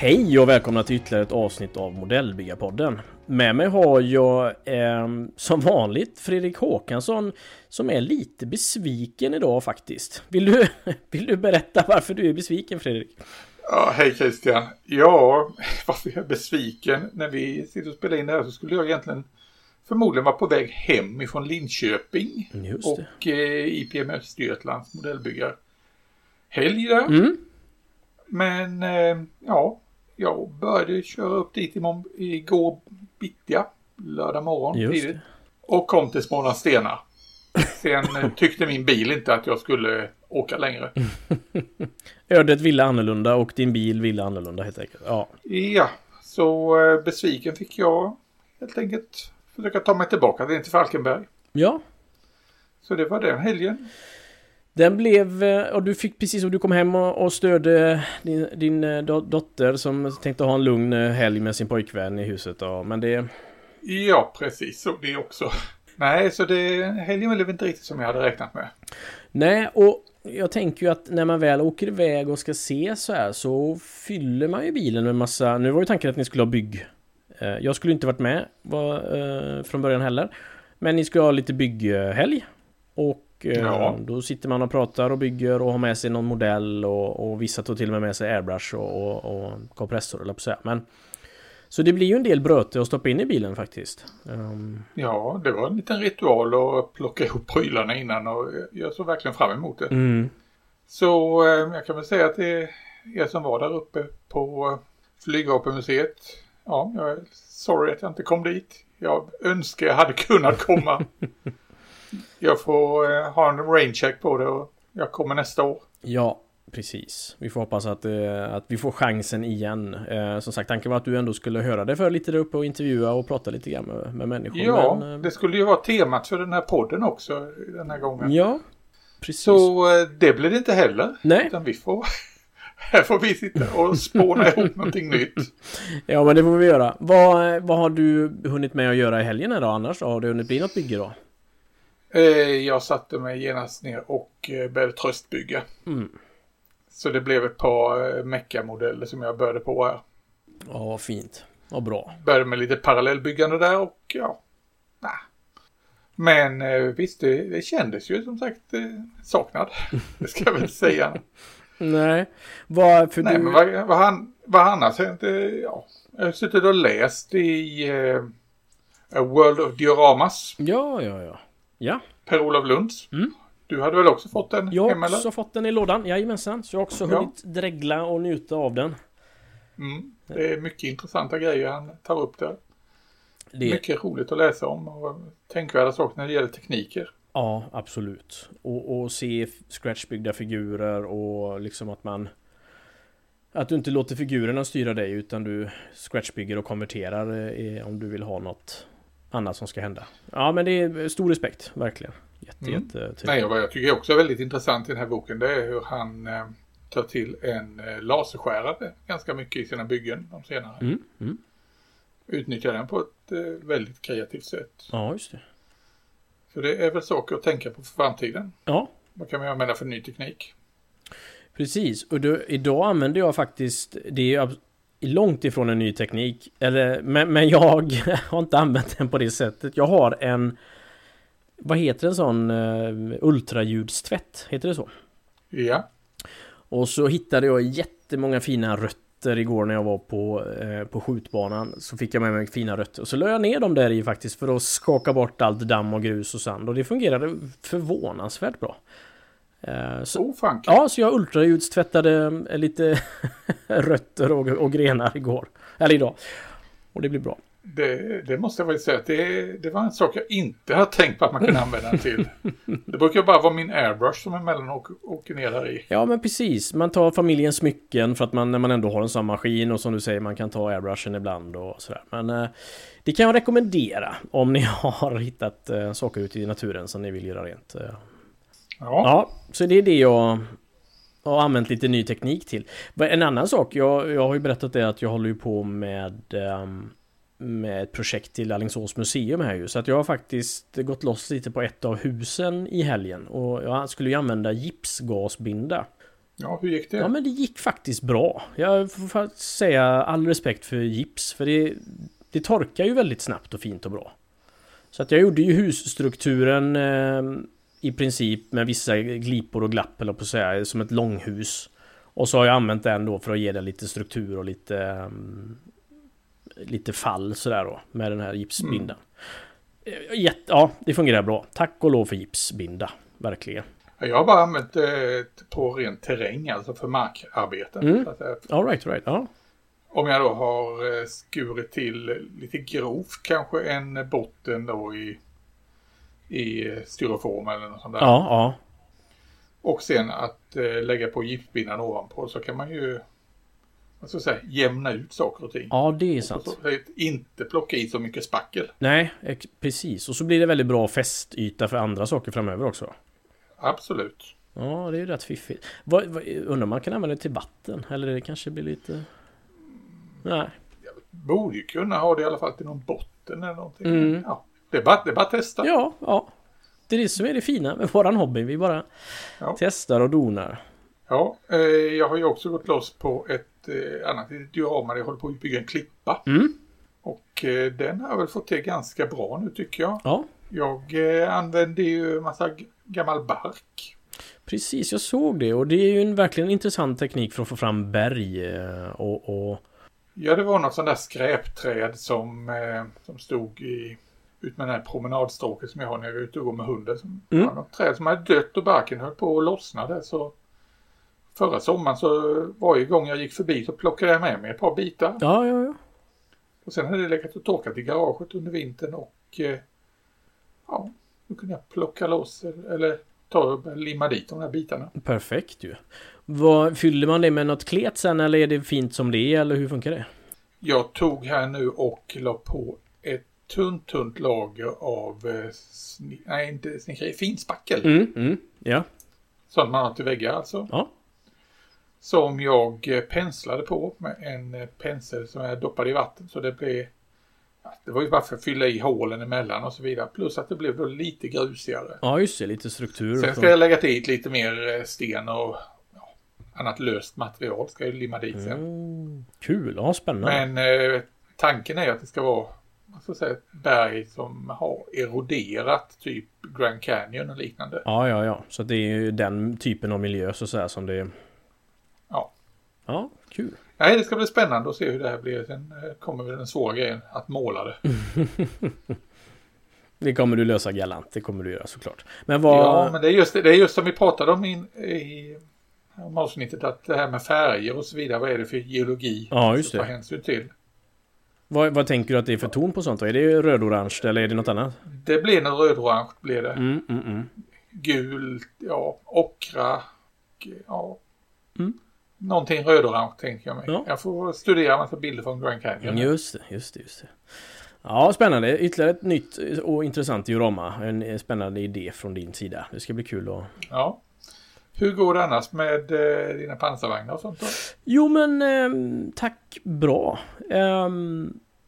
Hej och välkomna till ytterligare ett avsnitt av Modellbyggarpodden. Med mig har jag eh, som vanligt Fredrik Håkansson som är lite besviken idag faktiskt. Vill du, vill du berätta varför du är besviken Fredrik? Ja, hej Christian. Ja, varför jag är besviken. När vi sitter och spelar in det här så skulle jag egentligen förmodligen vara på väg hem ifrån Linköping. och eh, IPM Östergötlands modellbyggar helg där. Mm. Men eh, ja, jag började köra upp dit igår bittja, lördag morgon tidigt. Och kom till Smålandsstena. Sen eh, tyckte min bil inte att jag skulle åka längre. Ödet ville annorlunda och din bil ville annorlunda helt enkelt. Ja, ja så eh, besviken fick jag helt enkelt försöka ta mig tillbaka till Falkenberg. Ja. Så det var den helgen. Den blev, eh, och du fick precis som du kom hem och, och stödde din, din eh, dotter som tänkte ha en lugn helg med sin pojkvän i huset. Ja, men det... Ja, precis så det också. Nej, så det, helgen blev inte riktigt som jag hade räknat med. Nej, och jag tänker ju att när man väl åker iväg och ska se så här så fyller man ju bilen med massa... Nu var ju tanken att ni skulle ha bygg. Jag skulle inte varit med var, från början heller. Men ni skulle ha lite bygghelg. Och Eh, ja. Då sitter man och pratar och bygger och har med sig någon modell och, och vissa tar till och med med sig airbrush och, och, och kompressor eller på säga. Men så det blir ju en del bröte att stoppa in i bilen faktiskt. Um... Ja, det var en liten ritual att plocka ihop prylarna innan och jag såg verkligen fram emot det. Mm. Så eh, jag kan väl säga att det är er som var där uppe på Flygvapenmuseet. Ja, jag är sorry att jag inte kom dit. Jag önskar jag hade kunnat komma. jag får eh, ha en raincheck på det och jag kommer nästa år. Ja, precis. Vi får hoppas att, eh, att vi får chansen igen. Eh, som sagt, tanken var att du ändå skulle höra det för lite där uppe och intervjua och prata lite grann med, med människor. Ja, Men, eh, det skulle ju vara temat för den här podden också den här gången. Ja, precis. Så eh, det blir det inte heller. Nej. Utan vi får... Här får vi sitta och spåna ihop någonting nytt. Ja, men det får vi göra. Vad, vad har du hunnit med att göra i helgen då annars? Har det hunnit bli något bygge då? Eh, jag satte mig genast ner och eh, började tröstbygga. Mm. Så det blev ett par eh, meckamodeller som jag började på här. Ja, fint. Vad bra. Började med lite parallellbyggande där och ja, nah. Men visst, det, det kändes ju som sagt saknad. Det ska jag väl säga. Nej, vad för Nej, du... men vad, vad, han, vad annars hänt? Ja, jag har suttit och läst i uh, World of Dioramas. Ja, ja, ja. Ja. Per-Olof Lunds. Mm. Du hade väl också fått den Jag har också fått den i lådan, jajamensan. Så jag har också hunnit ja. dregla och njuta av den. Mm. Det är mycket intressanta grejer han tar upp där. Det... Mycket roligt att läsa om och tänkvärda saker när det gäller tekniker. Ja, absolut. Och, och se scratchbyggda figurer och liksom att man att du inte låter figurerna styra dig utan du scratchbygger och konverterar eh, om du vill ha något annat som ska hända. Ja, men det är stor respekt, verkligen. Jätte, mm. jätte Nej, vad jag tycker också är väldigt intressant i den här boken det är hur han eh, tar till en eh, laserskärare ganska mycket i sina byggen de senare. Mm. Mm. Utnyttjar den på ett eh, väldigt kreativt sätt. Ja, just det. Så det är väl saker att tänka på för framtiden. Ja. Vad kan man använda för ny teknik? Precis, och då, idag använder jag faktiskt, det är långt ifrån en ny teknik. Eller, men, men jag har inte använt den på det sättet. Jag har en... Vad heter en sån uh, ultraljudstvätt? Heter det så? Ja. Och så hittade jag jättemånga fina rötter igår när jag var på, eh, på skjutbanan. Så fick jag med mig fina rötter. Och så la jag ner dem där i faktiskt för att skaka bort allt damm och grus och sand. Och det fungerade förvånansvärt bra. Eh, så, oh, ja, så jag ultraljudstvättade eh, lite rötter och, och, grenar igår. Eller idag. Och det blir bra. Det, det måste jag väl säga att det, det, var en sak jag inte har tänkt på att man kunde använda den till. Det brukar bara vara min airbrush som emellanåt åker ner där i. Ja men precis. Man tar familjens smycken för att man när man ändå har en sån maskin och som du säger man kan ta airbrushen ibland och sådär. Men eh, det kan jag rekommendera om ni har hittat eh, saker ute i naturen som ni vill göra rent. Eh, Ja. ja, så det är det jag har använt lite ny teknik till. En annan sak, jag, jag har ju berättat det att jag håller ju på med um, med ett projekt till Alingsås museum här ju. Så att jag har faktiskt gått loss lite på ett av husen i helgen. Och jag skulle ju använda gipsgasbinda. Ja, hur gick det? Ja, men det gick faktiskt bra. Jag får säga all respekt för gips. För det, det torkar ju väldigt snabbt och fint och bra. Så att jag gjorde ju husstrukturen eh, i princip med vissa glipor och glapp eller på att säga, som ett långhus. Och så har jag använt den då för att ge det lite struktur och lite um, Lite fall sådär då med den här gipsbindan. Mm. Jätte, ja, det fungerar bra. Tack och lov för gipsbinda. Verkligen. Jag har bara använt det på ren terräng, alltså för markarbeten. Mm. All right, right. Ja. Om jag då har eh, skurit till lite grovt kanske en botten då i, i styroform eller något sånt där. Ja, ja. Och sen att eh, lägga på giftbindan ovanpå så kan man ju vad ska jag säga, jämna ut saker och ting. Ja, det är sant. Inte plocka i så mycket spackel. Nej, precis. Och så blir det väldigt bra fästyta för andra saker framöver också. Absolut. Ja, det är ju rätt fiffigt. Vad, vad, undrar om man kan använda det till vatten? Eller det kanske blir lite... Nej. Jag borde ju kunna ha det i alla fall till någon botten eller någonting. Mm. Ja, det är, bara, det är bara att testa. Ja, ja. Det är det som är det fina med våran hobby. Vi bara ja. testar och donar. Ja, eh, jag har ju också gått loss på ett eh, annat diorama där jag håller på att bygga en klippa. Mm. Och eh, den har jag väl fått till ganska bra nu tycker jag. Ja. Jag använder ju massa gammal bark. Precis, jag såg det och det är ju en verkligen intressant teknik för att få fram berg och, och... Ja, det var något sånt där skräpträd som, som stod i ut med den här promenadstråket som jag har när jag är ute och går med hunden. Som, mm. ja, något träd som hade dött och barken höll på att lossna där så förra sommaren så varje gång jag gick förbi så plockade jag med mig ett par bitar. Ja, ja, ja. Och sen hade det legat och torkat i garaget under vintern och eh, ja, då kunde jag plocka loss eller ta och limma dit de här bitarna. Perfekt ju. Vad, fyller man det med något klet sen eller är det fint som det är eller hur funkar det? Jag tog här nu och la på ett tunt, tunt lager av, eh, nej inte snickeri, finspackel. Mm, mm, ja. Sånt man har till väggar alltså. Ja. Som jag eh, penslade på med en eh, pensel som jag doppade i vatten så det blev det var ju bara för att fylla i hålen emellan och så vidare. Plus att det blev då lite grusigare. Ja, just det. Lite struktur. Sen ska jag lägga till lite mer sten och ja, annat löst material ska jag limma dit sen. Mm, kul, ja spännande. Men eh, tanken är att det ska vara vad ska säga, ett berg som har eroderat, typ Grand Canyon och liknande. Ja, ja, ja. Så det är ju den typen av miljö så att säga som det Ja. Ja, kul. Nej, det ska bli spännande att se hur det här blir. Sen eh, kommer väl den svåra grejen att måla det. det kommer du lösa galant, det kommer du göra såklart. Men vad... Ja, men det är just, det är just som vi pratade om i, i om avsnittet att det här med färger och så vidare, vad är det för geologi? Ja, just det. Ta hänsyn till. Vad, vad, tänker du att det är för ton på sånt? Är det rödorange eller är det något annat? Det blir nog rödorange blir det. Mm, mm, mm. Gult, ja, ockra, ja. Mm. Någonting rödorange tänker jag mig. Ja. Jag får studera massa bilder från Grand Canyon. Just det, just det, just det. Ja, spännande. Ytterligare ett nytt och intressant diorama. En spännande idé från din sida. Det ska bli kul att... Ja. Hur går det annars med eh, dina pansarvagnar och sånt då? Jo men eh, tack bra. Eh,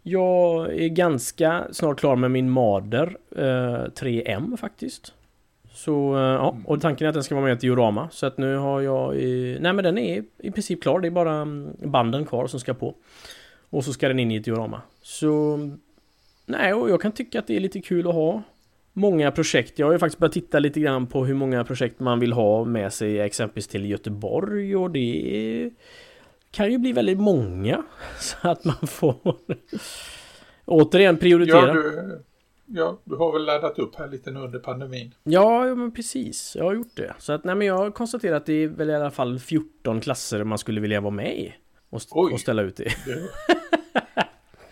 jag är ganska snart klar med min Marder 3M eh, faktiskt. Så eh, ja, och tanken är att den ska vara med i ett diorama. Så att nu har jag... I, nej men den är i princip klar. Det är bara mm, banden kvar som ska på. Och så ska den in i ett diorama. Så... Nej, och jag kan tycka att det är lite kul att ha många projekt. Jag har ju faktiskt börjat titta lite grann på hur många projekt man vill ha med sig exempelvis till Göteborg och det kan ju bli väldigt många. Så att man får återigen prioritera. Ja, du, ja, du har väl laddat upp här lite nu under pandemin. Ja, men precis. Jag har gjort det. Så att nej, men jag har konstaterat att det är väl i alla fall 14 klasser man skulle vilja vara med i. Och, och ställa ut i.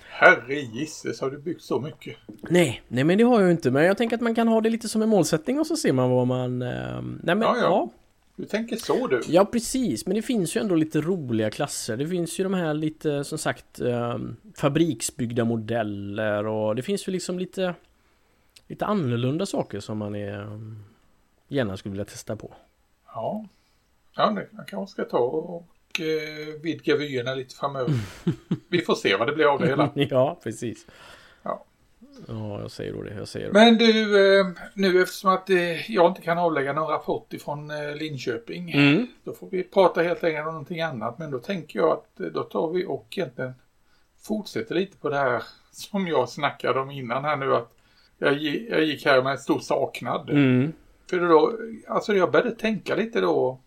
Herre gisses, har du byggt så mycket? Nej, nej men det har jag inte. Men jag tänker att man kan ha det lite som en målsättning och så ser man vad man... Eh, nej men, ja, ja. ja. Du tänker så du? Ja, precis. Men det finns ju ändå lite roliga klasser. Det finns ju de här lite, som sagt, eh, fabriksbyggda modeller och det finns ju liksom lite... Lite annorlunda saker som man är, gärna skulle vilja testa på. Ja. Ja, det, man kanske ska ta och och eh, vidga vyerna lite framöver. Vi får se vad det blir av det hela. ja, precis. Ja. Ja, jag säger då det. Jag säger då. Men du, eh, nu eftersom att eh, jag inte kan avlägga någon rapport ifrån eh, Linköping. Mm. Då får vi prata helt enkelt om någonting annat. Men då tänker jag att eh, då tar vi och egentligen fortsätter lite på det här som jag snackade om innan här nu. att Jag, jag gick här med en stor saknad. Mm. För då, alltså jag började tänka lite då.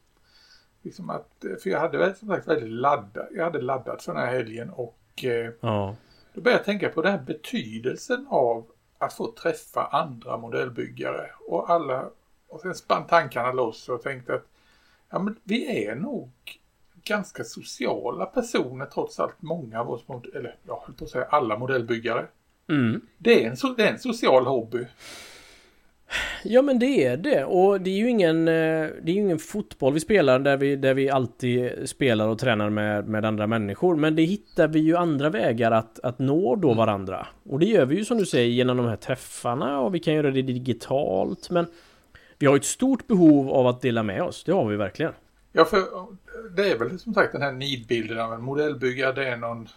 Liksom att, för jag hade väl som sagt väldigt laddat. Jag hade laddat för den här helgen och eh, Ja. då började jag tänka på den här betydelsen av att få träffa andra modellbyggare. Och alla, och sen spann tankarna loss och tänkte att ja, men vi är nog ganska sociala personer trots allt. Många av oss, eller jag höll på att säga alla modellbyggare. Mm. Det är en, det är en social hobby. Ja men det är det. Och det är ju ingen, eh, det är ingen fotboll vi spelar där vi, där vi alltid spelar och tränar med, med andra människor. Men det hittar vi ju andra vägar att, att nå då varandra. Och det gör vi ju som du säger genom de här träffarna. Och vi kan göra det digitalt. Men Vi har ett stort behov av att dela med oss, det har vi verkligen. Ja, för det är väl som sagt den här nidbilden av en modellbyggare. Det är någon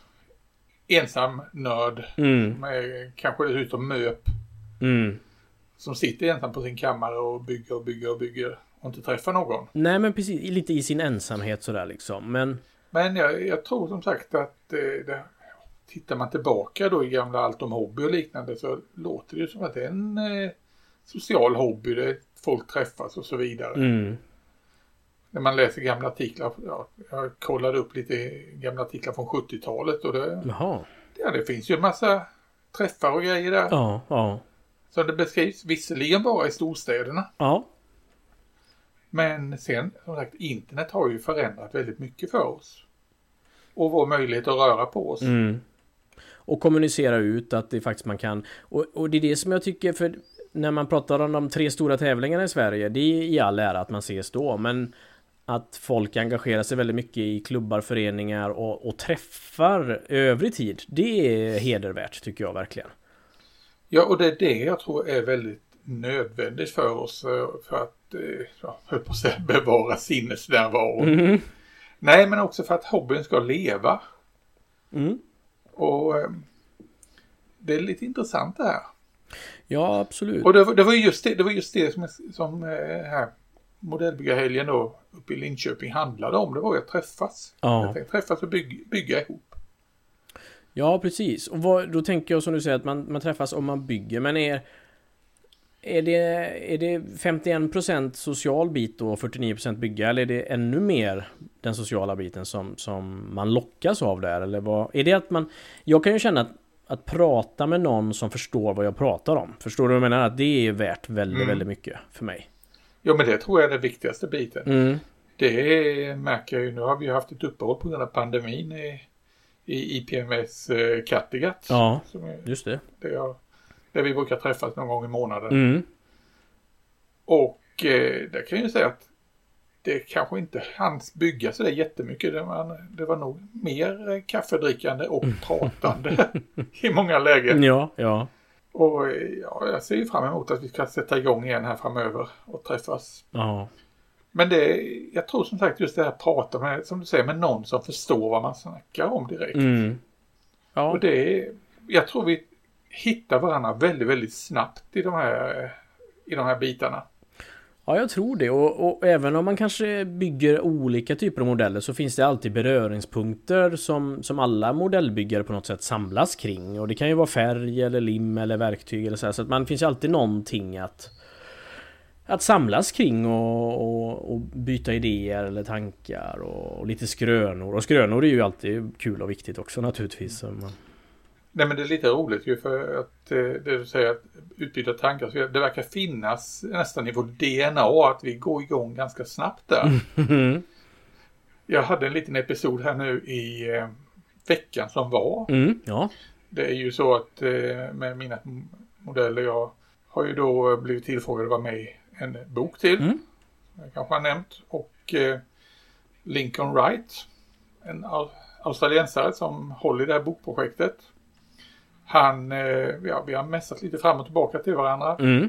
ensam nörd mm, med kanske dessutom möp mm. som sitter ensam på sin kammare och bygger och bygger och bygger och inte träffar någon. Nej men precis, lite i sin ensamhet sådär liksom men Men jag, jag tror som sagt att eh, det, tittar man tillbaka då i gamla Allt om hobby och liknande så låter det ju som att det är en eh, social hobby där folk träffas och så vidare. mm. När man läser gamla artiklar, ja, jag kollade upp lite gamla artiklar från 70-talet och det, Jaha, ja, det finns ju en massa träffar och grejer där. ja, ja, Som det beskrivs, visserligen bara i storstäderna. ja Men sen, som sagt, internet har ju förändrat väldigt mycket för oss. Och vår möjlighet att röra på oss. Mm. Och kommunicera ut att det faktiskt man kan och, och det är det som jag tycker för När man pratar om de tre stora tävlingarna i Sverige Det är i all ära att man ses då men Att folk engagerar sig väldigt mycket i klubbar, föreningar och, och träffar övrig tid Det är hedervärt tycker jag verkligen Ja, och det är det jag tror är väldigt nödvändigt för oss eh, för att, eh, ja, höll på att säga, bevara sinnesnärvaron. mm. Nej, men också för att hobbyn ska leva. Mm. Och eh, det är lite intressant det här. Ja absolut Och det, var- det var ju just det, det, var just det som, som här modellbyggarhelgen då uppe i Linköping handlade om. Det var ju att träffas. Ja. Tänkte träffas och bygg, bygga ihop. Ja, precis. Och vad, då tänker jag som du säger att man, man träffas om man bygger, men är... Är det, är det 51% social bit och 49% bygga eller är det ännu mer den sociala biten som, som man lockas av där? Eller vad, är det att man... Jag kan ju känna att, att prata med någon som förstår vad jag pratar om. Förstår du vad jag menar? Att det är värt väldigt, Mm. väldigt mycket för mig. Ja, men det tror jag är den viktigaste biten. Mm. Det märker jag ju. Nu har vi ju haft ett uppehåll på grund av pandemin i, i IPMS eh, Kattegatt. Ja, är, just det. där, jag, där vi brukar träffas någon gång i månaden. Mm. Och eh, där kan jag ju säga att det kanske inte hanns bygga så där jättemycket. Det var, det var nog mer eh, kaffedrickande och pratande i många lägen. Ja, ja. Och ja, jag ser ju fram emot att vi ska sätta igång igen här framöver och träffas. Ja. Men det, jag tror som sagt just det här att prata med, som du säger, med någon som förstår vad man snackar om direkt. Mm. Ja. Och det jag tror vi hittar varandra väldigt, väldigt snabbt i de här, i de här bitarna. Ja, jag tror det. Och, och även om man kanske bygger olika typer av modeller så finns det alltid beröringspunkter som, som alla modellbyggare på något sätt samlas kring. Och det kan ju vara färg eller lim eller verktyg eller så här. Så att man finns ju alltid någonting att att samlas kring och, och, och byta idéer eller tankar och, och lite skrönor. Och skrönor är ju alltid kul och viktigt också naturligtvis. Man- Nej men det är lite roligt ju för att eh, det du säger att utbyta tankar, så det verkar finnas nästan i vårt DNA att vi går igång ganska snabbt där. Jag hade en liten episod här nu i eh, veckan som var. Mm, ja. Det är ju så att eh, med mina modeller, jag har ju då blivit tillfrågad att vara med i en bok till. Mm. Som jag kanske har nämnt. Och eh, Lincoln Wright, en au- australiensare som håller i det här bokprojektet. Han, eh, ja, vi har messat lite fram och tillbaka till varandra Mm.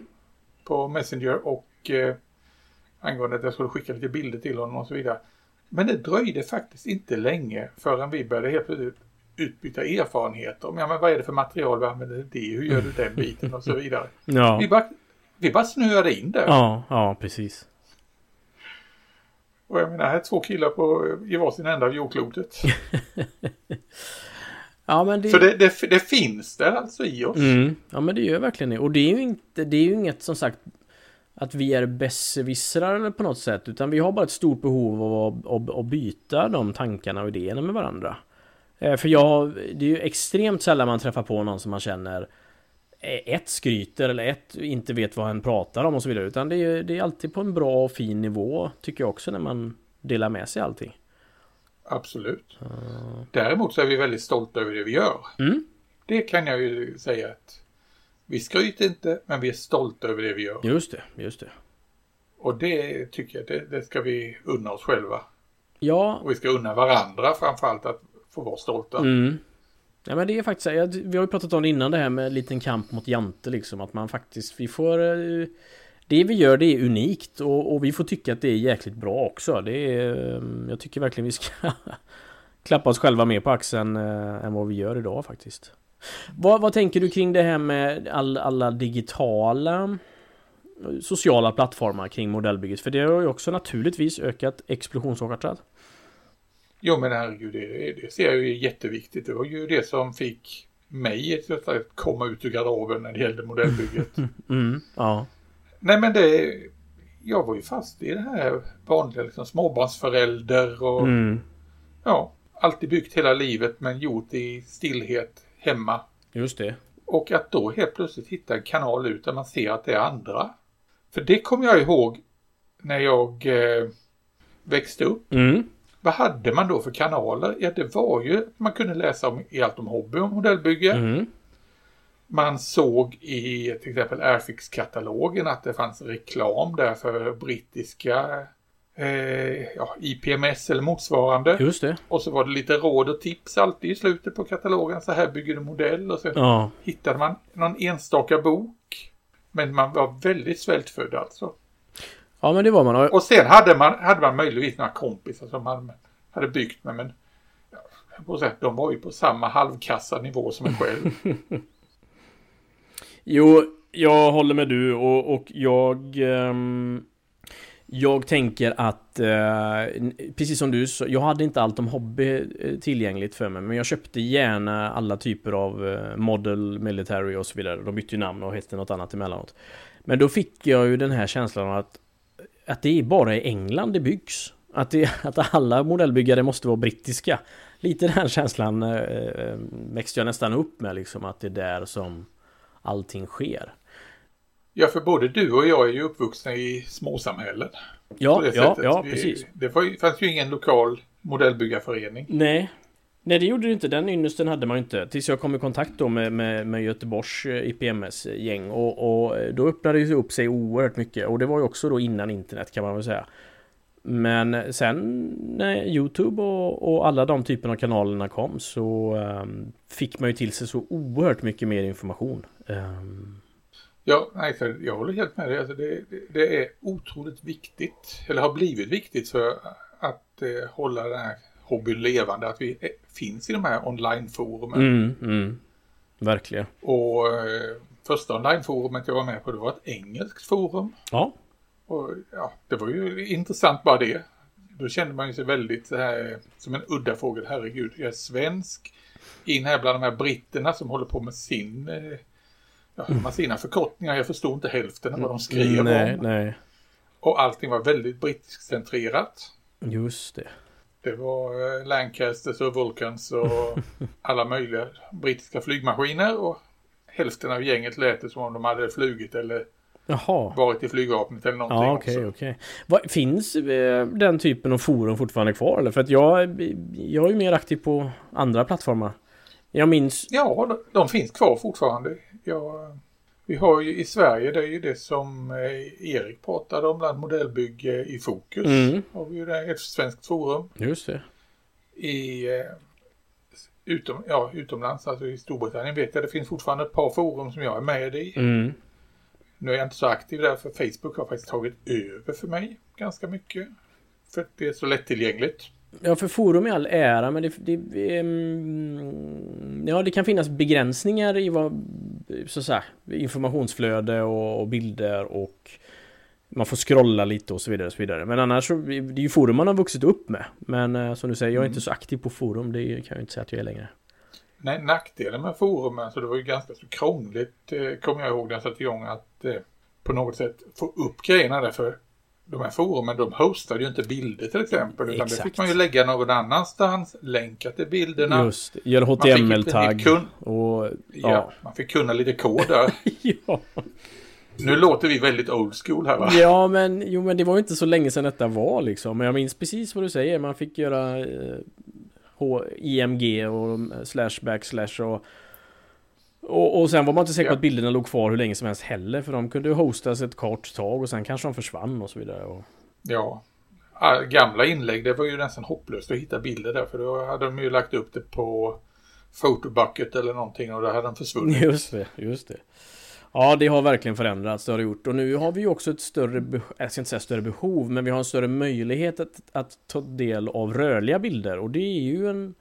på Messenger och eh, angående att jag skulle skicka lite bilder till honom och så vidare. Men det dröjde faktiskt inte länge förrän vi började helt plötsligt utbyta erfarenheter om ja, men vad är det för material vi använder det, hur gör du den biten och så vidare. Ja. Vi, bara, vi bara snöade in där. Ja, ja, precis. Och jag menar, här är två killar på i varsin ända av jordklotet. ja, men det... Så det, det, det, finns där alltså i oss. Mm. Ja, men det gör verkligen det. Och det är ju inte, det är ju inget som sagt att vi är besserwissrar på något sätt. Utan vi har bara ett stort behov av att, att, att byta de tankarna och idéerna med varandra. Eh, för jag, det är ju extremt sällan man träffar på någon som man känner eh, ett skryter eller ett inte vet vad han pratar om och så vidare. Utan det är, det är alltid på en bra och fin nivå tycker jag också när man delar med sig allting. Absolut. Uh. Däremot så är vi väldigt stolta över det vi gör. Mm. Det kan jag ju säga att vi skryter inte, men vi är stolta över det vi gör. Just det, just det. Och det tycker jag, det, det ska vi unna oss själva. Ja. Och vi ska unna varandra framförallt att få vara stolta. Mm. Ja men det är faktiskt Vi har ju pratat om det innan det här med en liten kamp mot Jante liksom. Att man faktiskt, vi får... Eh, det vi gör det är unikt och, och vi får tycka att det är jäkligt bra också. Det är... Eh, jag tycker verkligen vi ska klappa oss själva mer på axeln äh, än vad vi gör idag faktiskt. Vad, vad tänker du kring det här med all, alla digitala sociala plattformar kring modellbygget? För det har ju också naturligtvis ökat explosionsartat. Jo men herregud, det, det ser jag ju är jätteviktigt. Det var ju det som fick mig att komma ut ur garderoben när det gällde modellbygget. Mm, ja. Nej men det, jag var ju fast i det här vanliga liksom, småbarnsförälder och mm. ja, alltid byggt hela livet men gjort i stillhet hemma. Just det. Och att då helt plötsligt hitta en kanal ut där man ser att det är andra. För det kommer jag ihåg när jag eh, växte upp. Mm. Vad hade man då för kanaler? Ja, det var ju att man kunde läsa om, i allt om hobby och modellbygge. Mm. Man såg i till exempel Airfix-katalogen att det fanns reklam där för brittiska eh, ja, IPMS eller motsvarande. Just det. Och så var det lite råd och tips alltid i slutet på katalogen. Så här bygger du modell och sen ja. hittade man någon enstaka bok. Men man var väldigt svältfödd alltså. Ja men det var man. Och sen hade man, hade man möjligtvis några kompisar som man hade byggt med. Men på sätt, de var ju på samma halvkassa nivå som en själv. jo, jag håller med du och, och jag... Um... Jag tänker att, eh, precis som du så jag hade inte allt om hobby eh, tillgängligt för mig, men jag köpte gärna alla typer av eh, Model, Military och så vidare. De bytte ju namn och hette något annat emellanåt. Men då fick jag ju den här känslan att, att det är bara i England det byggs. Att, det, att alla modellbyggare måste vara brittiska. Lite den känslan eh, eh, eh, växte jag nästan upp med liksom, att det är där som allting sker. Ja, för både du och jag är ju uppvuxna i småsamhällen. Ja, ja, ja, Vi, precis. Det fanns ju ingen lokal modellbyggarförening. Nej. Nej, det gjorde det inte. Den ynnesten hade man ju inte. Tills jag kom i kontakt då med, med, med Göteborgs eh, IPMS-gäng. Och, och då öppnade det upp sig oerhört mycket. Och det var ju också då innan internet kan man väl säga. Men sen när Youtube och, och alla de typerna av kanalerna kom så um, fick man ju till sig så oerhört mycket mer information. Um, Ja, nej, för jag håller helt med dig. Alltså det, det, är otroligt viktigt, eller har blivit viktigt för att eh, hålla den här hobbyn levande, att vi är, finns i de här onlineforumen. Mm, mm. Verkligen. Och eh, första onlineforumet jag var med på, det var ett engelskt forum. Ja. Och ja, det var ju intressant bara det. Då kände man ju sig väldigt så här, som en udda fågel. Herregud, jag är svensk. In här bland de här britterna som håller på med sin eh, De har sina förkortningar, jag förstod inte hälften av vad de skrev nej, om. Nej. Och allting var väldigt brittiskcentrerat. Just det. Det var eh, Lancasters och Vulcans och alla möjliga brittiska flygmaskiner. Och hälften av gänget lät det som om de hade flugit eller Jaha. varit i flygvapnet eller någonting ja, okay. Okay. Vad, finns eh, den typen av forum fortfarande kvar? Eller? För att jag, jag är ju mer aktiv på andra plattformar. Jag minns... Ja, de, de finns kvar fortfarande. Jag, vi har ju i Sverige, det är ju det som eh, Erik pratade om, bland modellbygge i fokus. Mm. Har vi ju det, ett svenskt forum. Just det. I, eh, utom, ja, utomlands, alltså i Storbritannien vet jag det finns fortfarande ett par forum som jag är med i. Mm. Nu är jag inte så aktiv där för Facebook har faktiskt tagit över för mig ganska mycket. För att det är så lättillgängligt. Ja, för forum i all ära, men det, det, um, ja, det kan finnas begränsningar i vad, så att säga, informationsflöde och, och, bilder och man får scrolla lite och så vidare. Och så vidare. Men annars så, det är ju forum man har vuxit upp med. Men uh, som du säger, jag är mm. inte så aktiv på forum, det kan jag inte säga att jag är längre. Nej, nackdelen med forumen, alltså det var ju ganska så krångligt, eh, kommer jag ihåg när jag satte igång, att eh, på något sätt få upp grejerna där för de här forumen, de hostade ju inte bilder till exempel, utan Exakt. det fick man ju lägga någon annanstans, länka till bilderna. Just göra HTML-tagg. Och, ja. ja. man fick kunna lite kod där. ja. Nu låter vi väldigt old school här va? Ja, men, jo, men det var ju inte så länge sedan detta var liksom. Men jag minns precis vad du säger. Man fick göra eh, IMG och slash backslash och och, och sen var man inte säker på att bilderna låg kvar hur länge som helst heller. För de kunde hostas ett kort tag och sen kanske de försvann och så vidare. Och... Ja. Gamla inlägg, det var ju nästan hopplöst att hitta bilder där. För då hade de ju lagt upp det på Photobucket eller någonting och då hade de försvunnit. Just det, just det. Ja, det har verkligen förändrats, det har det gjort. Och nu har vi ju också ett större, jag ska inte säga större behov, men vi har en större möjlighet att, att ta del av rörliga bilder. Och det är ju en,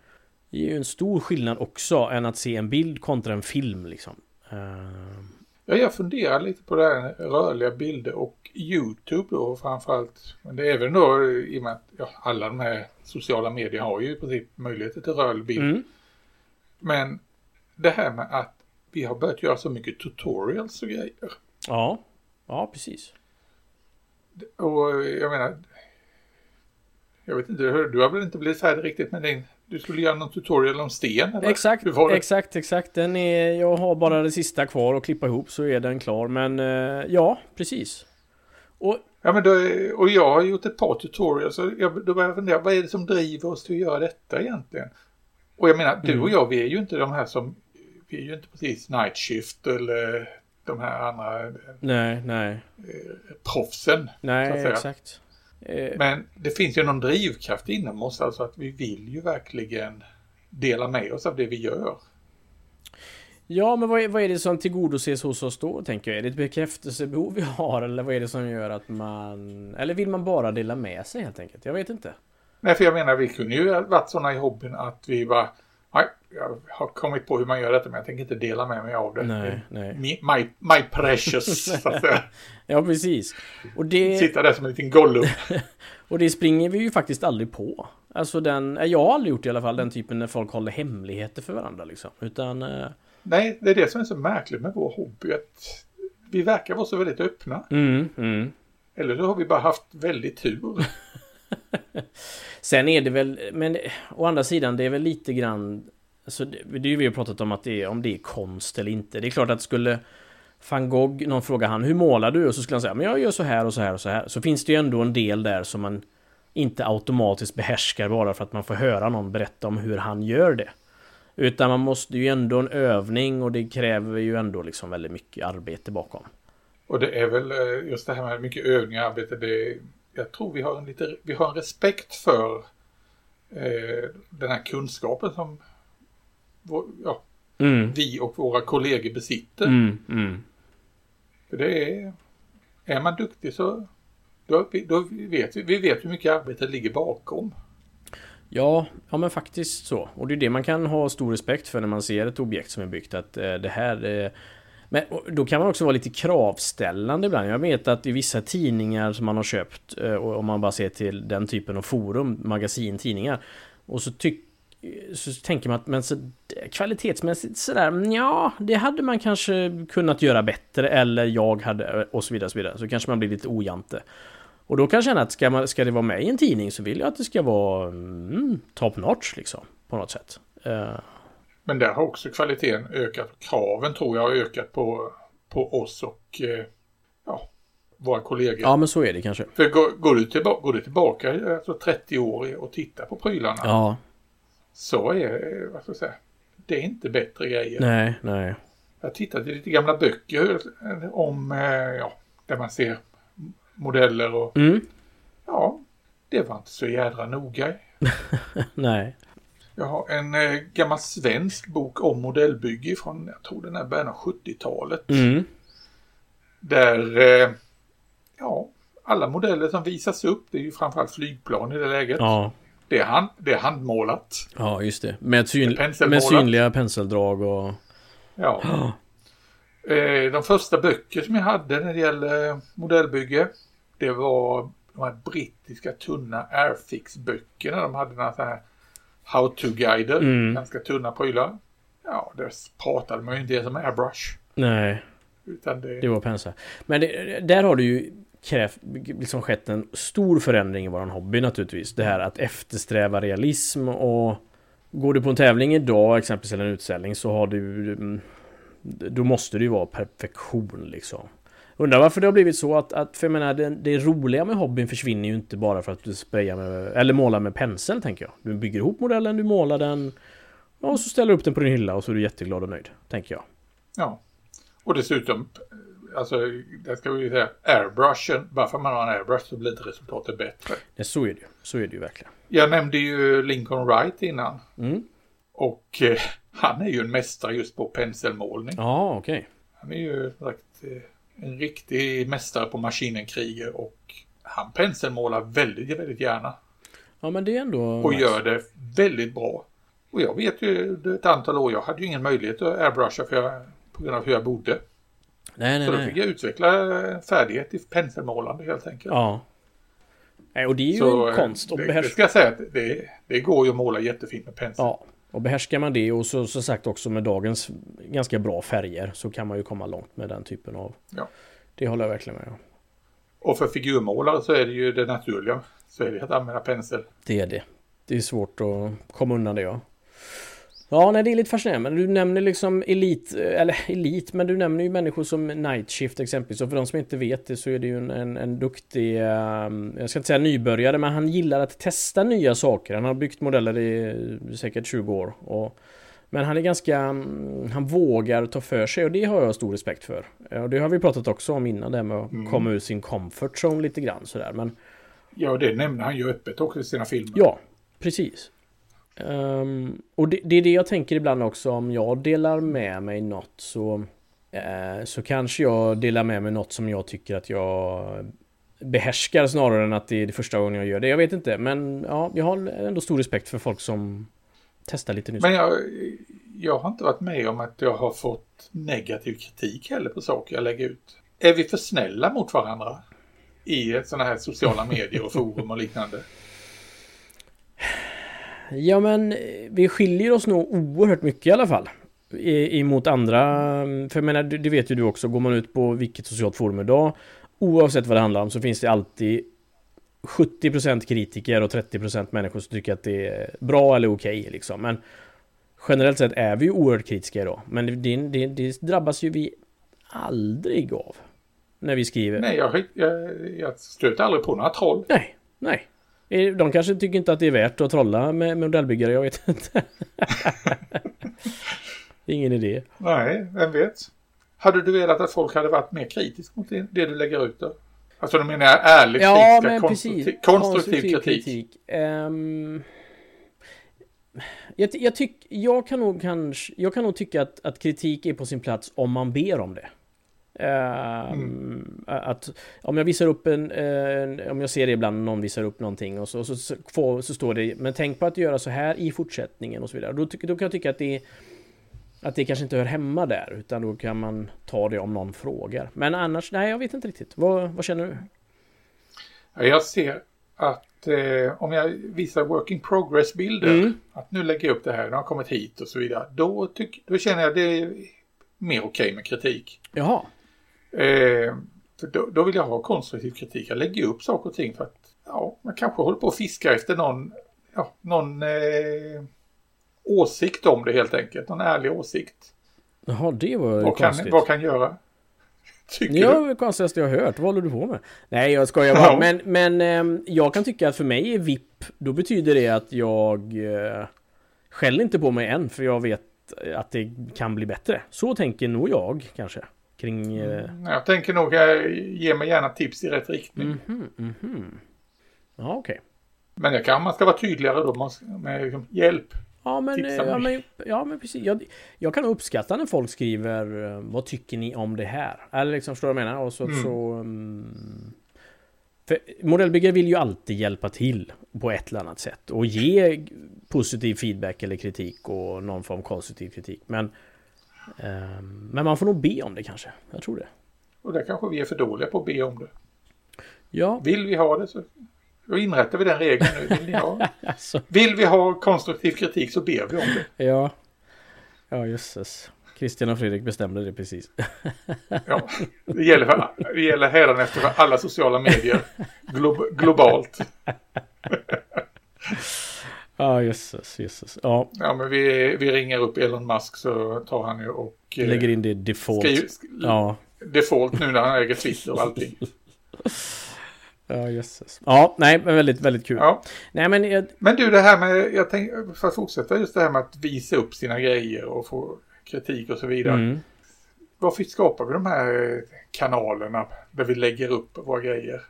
det är ju en stor skillnad också än att se en bild kontra en film liksom. Uh... Ja, jag funderar lite på det här rörliga bilder och YouTube då framförallt. Men det är även då i och med att ja, alla de här sociala medier har ju i princip möjligheter till rörlig bild. Mm. Men det här med att vi har börjat göra så mycket tutorials och grejer. Ja, ja precis. Och jag menar, jag vet inte, du har väl inte blivit färdig riktigt med din du skulle göra någon tutorial om sten eller? Exakt, exakt, exakt. Den är, jag har bara det sista kvar att klippa ihop så är den klar. Men eh, ja, precis. Och, ja, men då, och jag har gjort ett par tutorials. Och jag, då börjar jag fundera, vad är det som driver oss till att göra detta egentligen? Och jag menar, du och mm. jag, vi är ju inte de här som vi är ju inte precis night shift eller de här andra nej, nej. Eh, proffsen. Nej, exakt. Eh. Men det finns ju någon drivkraft inom oss, alltså att vi vill ju verkligen dela med oss av det vi gör. Ja, men vad är, vad är det som tillgodoses hos oss då, tänker jag? Är det ett bekräftelsebehov vi har, eller vad är det som gör att man... Eller vill man bara dela med sig helt enkelt? Jag vet inte. Nej, för jag menar, vi kunde ju varit sådana i hobbyn att vi bara jag har kommit på hur man gör detta men jag tänker inte dela med mig av det. Nej, nej. My, my precious, så att säga. Ja, precis. Och det... Sitta där som en liten gollum. och det springer vi ju faktiskt aldrig på. Alltså den, jag har aldrig gjort i alla fall den typen när folk håller hemligheter för varandra liksom. Utan... Eh, nej, det är det som är så märkligt med vår hobby. Att vi verkar vara så väldigt öppna. Mm, mm. Eller så har vi bara haft väldigt tur. Sen är det väl, men å andra sidan, det är väl lite grann... Alltså, det, det är ju vi har pratat om att det är, om det är konst eller inte. Det är klart att skulle van Gogh, någon frågar han, hur målar du? Och så skulle han säga, men jag gör så här och så här och så här. Så finns det ju ändå en del där som man inte automatiskt behärskar bara för att man får höra någon berätta om hur han gör det. Utan man måste ju ändå en övning och det kräver ju ändå liksom väldigt mycket arbete bakom. Och det är väl eh, just det här med mycket övning och arbete, det jag tror vi har en, lite, vi har en respekt för eh, den här kunskapen som ja, mm. vi och våra kollegor besitter. Mm, mm. För det är, är man duktig så då, då vet vi, vi vet hur mycket arbete ligger bakom. Ja, ja men faktiskt så. Och det är det man kan ha stor respekt för när man ser ett objekt som är byggt. Att eh, det här eh, men då kan man också vara lite kravställande ibland. Jag vet att i vissa tidningar som man har köpt, eh, om man bara ser till den typen av forum, magasin, tidningar. Och så, tyck, så tänker man att men så, kvalitetsmässigt sådär, ja, det hade man kanske kunnat göra bättre. Eller jag hade, och så vidare, så vidare. Så kanske man blir lite ojante. Och då kan jag känna att ska, man, ska det vara med i en tidning så vill jag att det ska vara mm, top notch liksom. På något sätt. Uh, men där har också kvaliteten ökat. Kraven tror jag har ökat på, på oss och eh, ja, våra kollegor. Ja, men så är det kanske. För går, går, du, tillbaka, går du tillbaka alltså 30 år och tittar på prylarna. Ja. Så är vad ska jag säga, det är inte bättre grejer. Nej, nej. Jag har tittat i lite gamla böcker om, eh, ja, där man ser modeller och mm. ja, det var inte så jädra noga. nej. Jag har en eh, gammal svensk bok om modellbygge från, jag tror den är början av 70-talet. Mm. Där, eh, ja, alla modeller som visas upp, det är ju framförallt flygplan i det läget. Ja. Det är, hand, det är handmålat. Ja, just det. Med, syn, Penselmålat. med synliga penseldrag och... Ja. Eh, de första böcker som jag hade när det gäller modellbygge, det var de här brittiska tunna Airfix-böckerna. De hade några så här how-to-guider, Mm. ganska tunna prylar. Ja, där pratade man ju inte ens om airbrush. Nej, Utan det, det var pensel. Men det, där har det ju krävt, liksom skett en stor förändring i våran hobby naturligtvis. Det här att eftersträva realism och... Går du på en tävling idag, exempelvis eller en utställning, så har du... Mm, då måste det ju vara perfektion liksom. Undrar varför det har blivit så att, att för jag menar, det, det roliga med hobbyn försvinner ju inte bara för att du sprayar med, eller målar med pensel tänker jag. Du bygger ihop modellen, du målar den och så ställer du upp den på din hylla och så är du jätteglad och nöjd, tänker jag. ja. Och dessutom, alltså, det ska vi ju säga, airbrushen, bara för att man har en airbrush så blir inte resultatet bättre. Nej, så är det ju. Så är det ju verkligen. Jag nämnde ju Lincoln Wright innan. Mm. Och eh, han är ju en mästare just på penselmålning. Ja, okej. Han är ju sagt eh, en riktig mästare på maskinenkriger och han penselmålar väldigt, väldigt gärna. Ja, men det är ändå... Och gör det väldigt bra. Och jag vet ju ett antal år, jag hade ju ingen möjlighet att airbrusha för jag, på grund av hur jag bodde. Nej, nej, Så då fick jag utveckla en färdighet i penselmålande helt enkelt. Ja. Nej, och det är ju Så en eh, konst. Och det, det behärs... ska jag säga att det, det går ju att måla jättefint med pensel. Ja. Och behärskar man det och så, så sagt också med dagens ganska bra färger så kan man ju komma långt med den typen av... Ja. Det håller jag verkligen med om. Och för figurmålare så är det ju det naturliga. Så är det att använda pensel. Det är det. Det är svårt att komma undan det ja. Ja, nej, det är lite fascinerande. Men du nämner liksom elit, eller elit, men du nämner ju människor som Night Shift exempelvis. Och för de som inte vet det så är det ju en, en, en duktig, eh, jag ska inte säga nybörjare, men han gillar att testa nya saker. Han har byggt modeller i säkert 20 år. Och, men han är ganska, mm, han vågar ta för sig och det har jag stor respekt för. Eh, Och det har vi pratat också om innan, det här med att Mm. komma ur sin comfort zone lite grann sådär. Men Ja, det nämner han ju öppet också i sina filmer. Ja, precis. Um, och det, det är det jag tänker ibland också om jag delar med mig något så uh, så kanske jag delar med mig något som jag tycker att jag behärskar snarare än att det är det första gången jag gör det. Jag vet inte, men ja, jag har ändå stor respekt för folk som testar lite nytt. Men jag, jag har inte varit med om att jag har fått negativ kritik heller på saker jag lägger ut. Är vi för snälla mot varandra? I sådana här sociala medier och forum och liknande. Ja men eh, vi skiljer oss nog oerhört mycket i alla fall. I- Emot andra, för jag menar det vet ju du också, går man ut på vilket socialt forum idag Oavsett vad det handlar om så finns det alltid 70% kritiker och 30% människor som tycker att det är bra eller okej liksom. Men generellt sett är vi ju oerhört kritiska idag. Men det, det, det drabbas ju vi aldrig av. När vi skriver. Nej, jag, jag, jag stöter aldrig på några troll. Nej, nej. Eh, De kanske tycker inte att det är värt att trolla med modellbyggare, jag vet inte. ingen idé. Nej, vem vet? Hade du velat att folk hade varit mer kritiska mot det du lägger ut då? Alltså då menar jag ärligt Ja, kritiska, men konstruktiv, precis. konstruktiv kritik. Ehm, jag, ty- jag, tyck, jag, kan nog kanske, jag kan nog tycka att, att kritik är på sin plats om man ber om det. Ehm, Att om jag visar upp en, en, om jag ser det ibland någon visar upp någonting och så, så, så, får, så står det men tänk på att göra så här i fortsättningen och så vidare. Då, då kan jag tycka att det att det kanske inte hör hemma där utan då kan man ta det om någon frågar. Men annars, nej jag vet inte riktigt. Vad, vad känner du? Ja, Jag ser att eh, om jag visar work in progress-bilder, Mm. att nu lägger jag upp det här, nu har kommit hit och så vidare, då, tyck, då känner jag det är mer okej med kritik. Jaha. Eh, för då, då vill jag ha konstruktiv kritik. Jag lägger upp saker och ting för att ja, man kanske håller på att fiska efter någon, ja, någon eh, åsikt om det helt enkelt. Någon ärlig åsikt. Jaha, det var Vad kan, konstigt. vad kan göra? Tycker Ja, du? det konstigaste jag har hört. Vad håller du på med? Nej, jag skojar bara. Ja. Men, men ehm, jag kan tycka att för mig är VIP, då betyder det att jag eh, skäller inte på mig än, för jag vet att det kan bli bättre. Så tänker nog jag, kanske. Kring... Eh, Jag tänker nog, ge mig gärna tips i rätt riktning. mhm, mhm. Ja, okej. Men det kan man ska vara tydligare då måste- med liksom, hjälp. Ja men, eh, ja, men, ja men precis. Jag, jag kan uppskatta när folk skriver eh, Vad tycker ni om det här? Eller liksom, förstår du vad jag menar? Och så, Mm. så mm, För modellbyggare vill ju alltid hjälpa till på ett eller annat sätt och ge positiv feedback eller kritik och någon form av konstruktiv kritik. Men, men man får nog be om det kanske. Jag tror det. Och där kanske vi är för dåliga på att be om det. Ja. Vill vi ha det så då inrättar vi den regeln nu. Vill, ha, alltså. vill vi ha konstruktiv kritik så ber vi om det. Ja, ja jösses. Christian och Fredrik bestämde det precis. ja, det gäller, för, det gäller hädanefter för alla sociala medier glo globalt. Ja, jösses, jösses. Ja. ja, men vi, vi ringer upp Elon Musk så tar han ju och... Eh, Lägger in det default. Skriv, ja. Default nu när han äger Twitter och allting. Ja, jösses. Ja, nej, men väldigt, väldigt kul. Ja. Nej, men, jag... men du, det här med, jag tänkte, för att fortsätta just det här med att visa upp sina grejer och få kritik och så vidare. Mm. Varför skapar vi de här kanalerna där vi lägger upp våra grejer?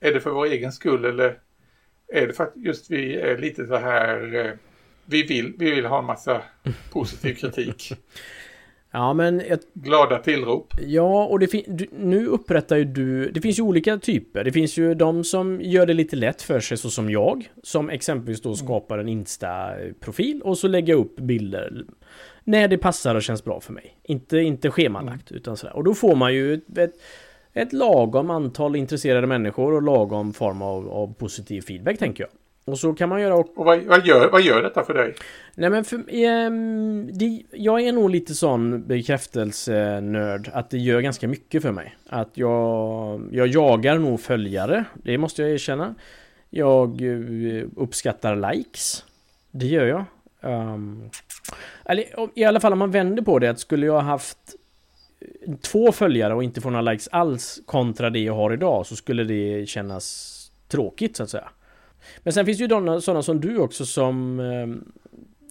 Är det för vår egen skull eller är det för att just vi är lite så här, eh, vi vill, vi vill ha en massa positiv kritik? Ja, men... Jag... Glada tillrop. Ja, och det du, nu upprättar ju du... Det finns ju olika typer. Det finns ju de som gör det lite lätt för sig, så som jag. Som exempelvis då skapar en Insta-profil och så lägger jag upp bilder när det passar och känns bra för mig. Inte, inte schemalagt, mm. utan sådär. Och då får man ju ett, ett, ett lagom antal intresserade människor och lagom form av, av positiv feedback, tänker jag. Och så kan man göra... Och, och vad, vad, gör, vad gör detta för dig? Nej men för, eh, det, jag är nog lite sån bekräftelsenörd att det gör ganska mycket för mig. Att jag, jag jagar nog följare, det måste jag erkänna. Jag eh, uppskattar likes. Det gör jag. Um, eller i alla fall om man vänder på det, att skulle jag haft två följare och inte få några likes alls kontra det jag har idag så skulle det kännas tråkigt så att säga. Men sen finns det ju sådana som du också som ehm,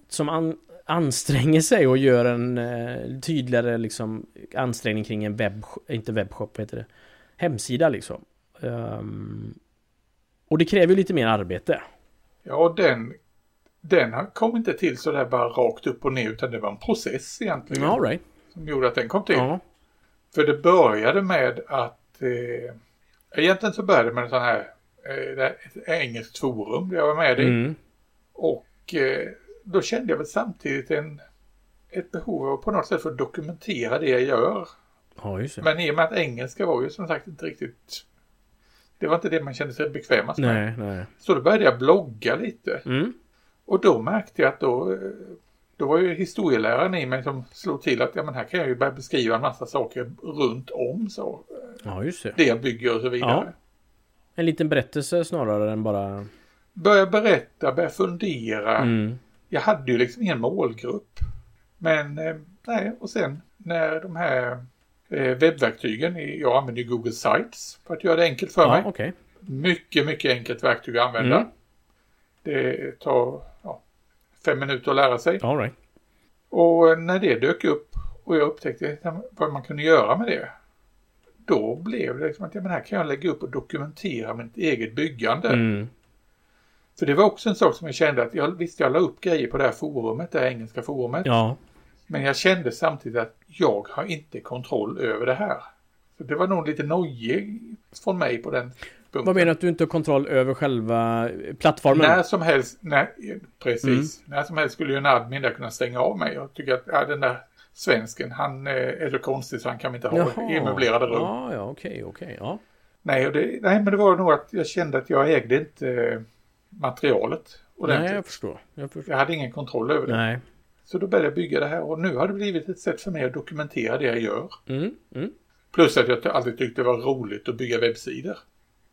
som an, anstränger sig och gör en eh, tydligare liksom ansträngning kring en webb, inte webbshop, heter det? Hemsida liksom. Um, och det kräver ju lite mer arbete. Ja, den, den kom inte till så där bara rakt upp och ner utan det var en process egentligen. All right. Som gjorde att den kom till. Ja. För det började med att eh, egentligen så började det med en sån här eh, ett engelskt forum där jag var med i. Mm. Och eh, då kände jag väl samtidigt en, ett behov av på något sätt för att dokumentera det jag gör. Ja, just det. Men i och med att engelska var ju som sagt inte riktigt det var inte det man kände sig bekvämast med. Nej, nej. Så då började jag blogga lite. Mm. Och då märkte jag att då, då var ju historieläraren i mig som slog till att ja, men här kan jag ju börja beskriva en massa saker runt om så. Ja, just det. Det jag bygger och så vidare. Ja. En liten berättelse snarare än bara... Börja berätta, börja fundera. Mm jag hade ju liksom ingen målgrupp. Men eh, nej, och sen när de här eh, webbverktygen, jag använder ju Google Sites för att göra det enkelt för ja, mig. Okay. Mycket, mycket enkelt verktyg att använda. Mm. Det tar ja, fem minuter att lära sig. All right. Och när det dök upp och jag upptäckte vad man kunde göra med det. Då blev det liksom att ja, men här kan jag lägga upp och dokumentera mitt eget byggande. Mm. För det var också en sak som jag kände att jag visste jag la upp grejer på det här forumet, det här engelska forumet. Ja. Men jag kände samtidigt att jag har inte kontroll över det här. Så det var nog lite nojigt från mig på den punkten. Vad menar du att du inte har kontroll över själva plattformen? När som helst, när, precis. Mm. När som helst skulle ju en admin där kunna stänga av mig. Jag tycker att ja, den där svensken, han eh, är så konstig så han kan inte ha möblerade rum. Ja, ja, okej, okej, ja. Nej, det, nej, men det var nog att jag kände att jag ägde inte materialet ordentligt. Nej, jag förstår. jag förstår. Jag hade ingen kontroll över det. Nej. Så då började jag bygga det här och nu har det blivit ett sätt för mig att dokumentera det jag gör. Mm, mm. Plus att jag alltid tyckte det var roligt att bygga webbsidor.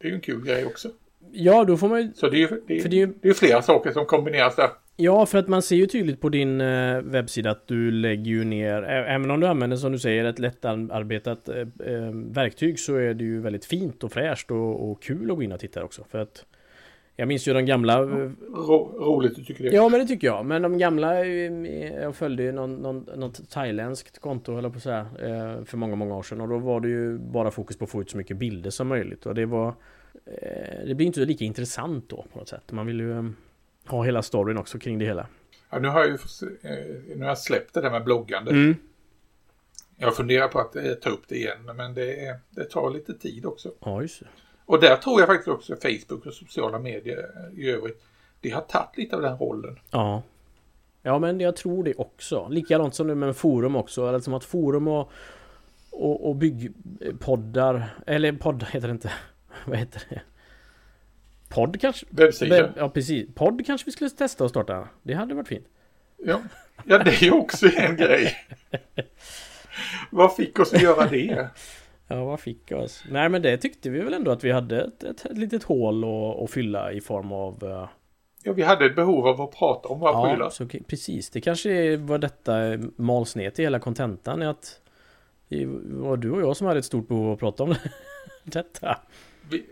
Det är ju en kul grej också. Ja, då får man ju... Så det är ju det är, det är, det är flera saker som kombineras där. Ja, för att man ser ju tydligt på din eh, webbsida att du lägger ju ner, även om du använder som du säger ett lättarbetat eh, eh, verktyg så är det ju väldigt fint och fräscht och, och kul att gå in och titta också. För att jag minns ju de gamla... Ro, roligt du tycker det? Ja men det tycker jag. Men de gamla... Eh, jag följde ju någon, någon, något thailändskt konto eller på så här, eh, För många, många år sedan. Och då var det ju bara fokus på att få ut så mycket bilder som möjligt. Och det var... Eh, det blir inte lika intressant då på något sätt. Man vill ju ha hela storyn också kring det hela. Ja, nu har jag ju nu har jag släppt det där med bloggande. Mm. Jag funderar på att ta upp det igen. Men det, det tar lite tid också. Ja, just det. Och där tror jag faktiskt också Facebook och sociala medier i övrigt. Det har tagit lite av den rollen. Ja. Ja men jag tror det också. Likadant som det med forum också. Eller som att forum och, och, och byggpoddar. Eller podd heter det inte. Vad heter det? Podd kanske? Webbsida. Ja precis. Podd kanske vi skulle testa och starta. Det hade varit fint. Ja, ja det är ju också en grej. Vad fick oss att göra det? Ja, vad fick oss? Nej, men det tyckte vi väl ändå att vi hade ett, ett, ett litet hål att, fylla i form av... Uh... Ja, vi hade ett behov av att prata om våra ja, prylar. Så, precis. Det kanske var detta mals ner till hela kontentan. Att det var du och jag som hade ett stort behov av att prata om detta. Vi,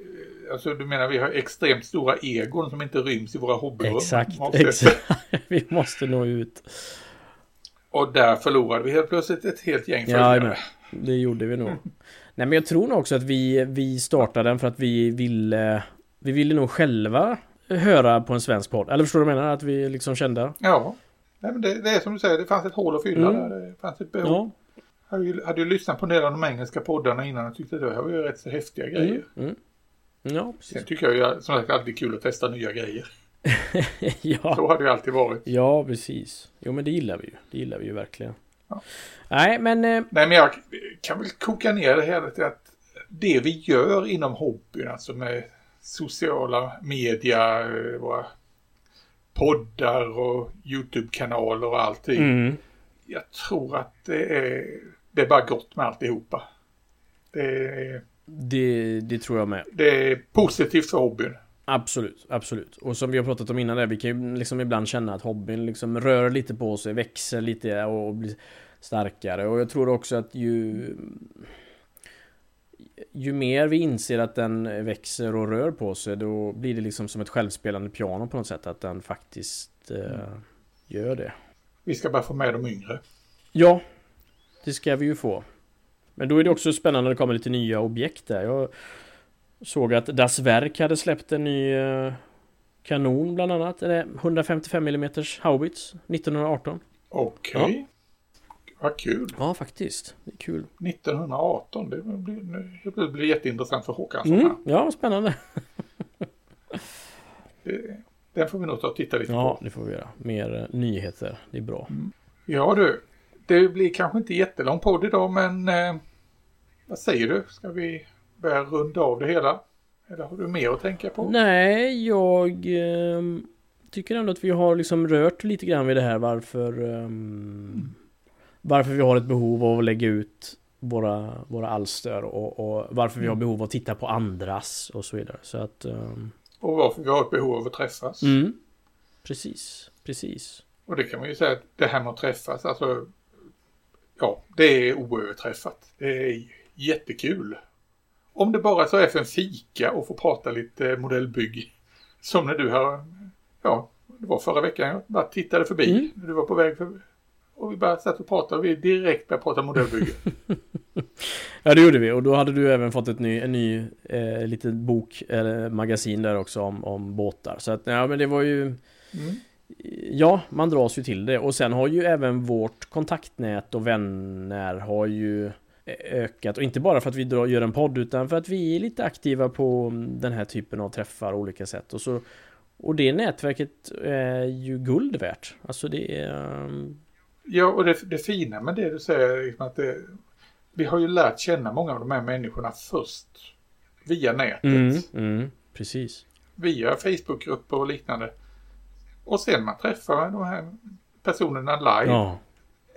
alltså du menar vi har extremt stora egon som inte ryms i våra hobbyrum? Exakt, exakt. vi måste nå ut. Och där förlorade vi helt plötsligt ett helt gäng följare. Ja, det gjorde vi nog. Nej men jag tror nog också att vi, vi startade den för att vi ville Vi ville nog själva höra på en svensk podd. Eller förstår du vad jag menar? Att vi liksom kände Ja. Nej, men det, det är som du säger, det fanns ett hål att fylla mm. där. Det fanns ett behov. Ja. Hade ju, hade ju lyssnat på en del av de engelska poddarna innan och tyckte att det här var ju rätt så häftiga mm. grejer. Mm. Ja, precis. Sen tycker jag ju som sagt alltid kul att testa nya grejer. ja. Så har det ju alltid varit. Ja, precis. Jo, men det gillar vi ju. Det gillar vi ju verkligen. Ja. Nej, men... Eh... Nej, men jag kan väl koka ner det hela till att det vi gör inom hobbyn, alltså med sociala media, eh, våra poddar och YouTube-kanaler och allting. Mm. Jag tror att det är, det är bara gott med alltihopa. Det, är, det, det tror jag med. Det är positivt för hobbyn. Absolut, absolut. Och som vi har pratat om innan där, vi kan ju liksom ibland känna att hobbyn liksom rör lite på sig, växer lite och blir starkare. Och jag tror också att ju... Ju mer vi inser att den växer och rör på sig, då blir det liksom som ett självspelande piano på något sätt, att den faktiskt eh, gör det. Vi ska bara få med de yngre. Ja, det ska vi ju få. Men då är det också spännande när det kommer lite nya objekt där. Jag Såg att Das Werk hade släppt en ny eh, kanon bland annat. Eller 155 mm haubits 1918. Okej. Okay. Ja. Vad kul. Ja, faktiskt. Det är kul. 1918, det blir, det blir jätteintressant för Håkan. Mm, ja, spännande. det, den får vi nog ta och titta lite ja, på. Ja, det får vi göra. Mer eh, nyheter. Det är bra. Mm. Ja du, det blir kanske inte jättelång podd idag, men eh, vad säger du? Ska vi börja runda av det hela? Eller har du mer att tänka på? Nej, jag eh, tycker ändå att vi har liksom rört lite grann vid det här varför eh, mm. Varför vi har ett behov av att lägga ut våra, våra alster och, och varför vi har mm. behov av att titta på andras och så vidare. Så att, um... Och varför vi har ett behov av att träffas. Mm. Precis, precis. Och det kan man ju säga att det här med att träffas, alltså Ja, det är oöverträffat. Det är jättekul. Om det bara så är för en fika och få prata lite modellbygg. Som när du har, ja, det var förra veckan, jag bara tittade förbi mm. när du var på väg förbi. Och vi bara satt och pratade och vi direkt började prata modellbygge. ja det gjorde vi och då hade du även fått ett ny, en ny eh, liten bok eller magasin där också om, om båtar. Så att ja men det var ju mm. Ja, man dras ju till det och sen har ju även vårt kontaktnät och vänner har ju ökat och inte bara för att vi gör en podd utan för att vi är lite aktiva på den här typen av träffar och olika sätt och så och det nätverket är ju guld värt. Alltså det är... Um, ja, och det, det fina med det du säger, liksom att det, vi har ju lärt känna många av de här människorna först via nätet. Mm, mm, precis. Via Facebookgrupper och liknande. Och sen man träffar de här personerna live. Ja.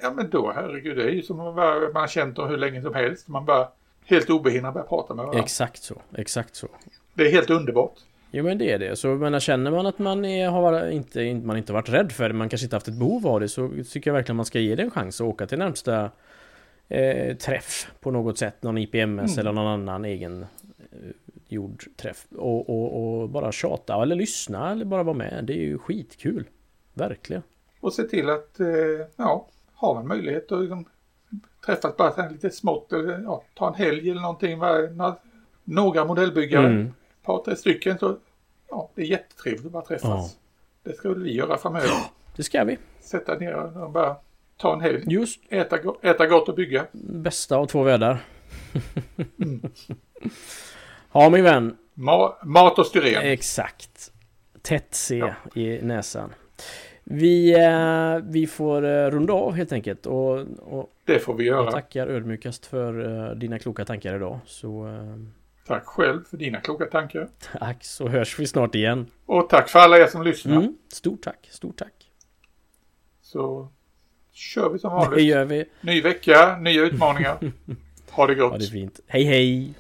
Ja men då herregud, det är ju som att man har känt dem hur länge som helst. Man bara helt obehindrat börjar prata med varandra. Exakt så, exakt så. Det är helt underbart. Jo men det är det. Så menar, känner man att man är, har inte, man inte varit rädd för det, man kanske inte haft ett behov av det, så tycker jag verkligen man ska ge det en chans att åka till närmsta eh, träff på något sätt. Någon IPMS mm. eller någon annan egen eh, jordträff. Och, och, och, bara tjata eller lyssna eller bara vara med. Det är ju skitkul. Verkligen. Och se till att, eh, ja, har man möjlighet att liksom träffas bara lite smått eller ja, ta en helg eller någonting. Var, några modellbyggare, mm. ett par, tre stycken. Så, ja, det är jättetrevligt att bara träffas. Ja. Det ska vi göra framöver. Det ska vi. Sätta ner och bara ta en helg. Just. Äta, äta gott och bygga. Bästa av två världar. mm. Ja min vän. Ma mat och styren. Exakt. Tätt C ja. i näsan. Vi, eh, vi får eh, runda av helt enkelt och, och Det får vi göra. Jag tackar ödmjukast för eh, dina kloka tankar idag. Så, Tack själv för dina kloka tankar. Tack, så hörs vi snart igen. Och tack för alla er som lyssnar. Mm, stort tack, stort tack. Så kör vi som vanligt. Det gör vi. Ny vecka, nya utmaningar. ha det gott. Ha det fint. Hej hej!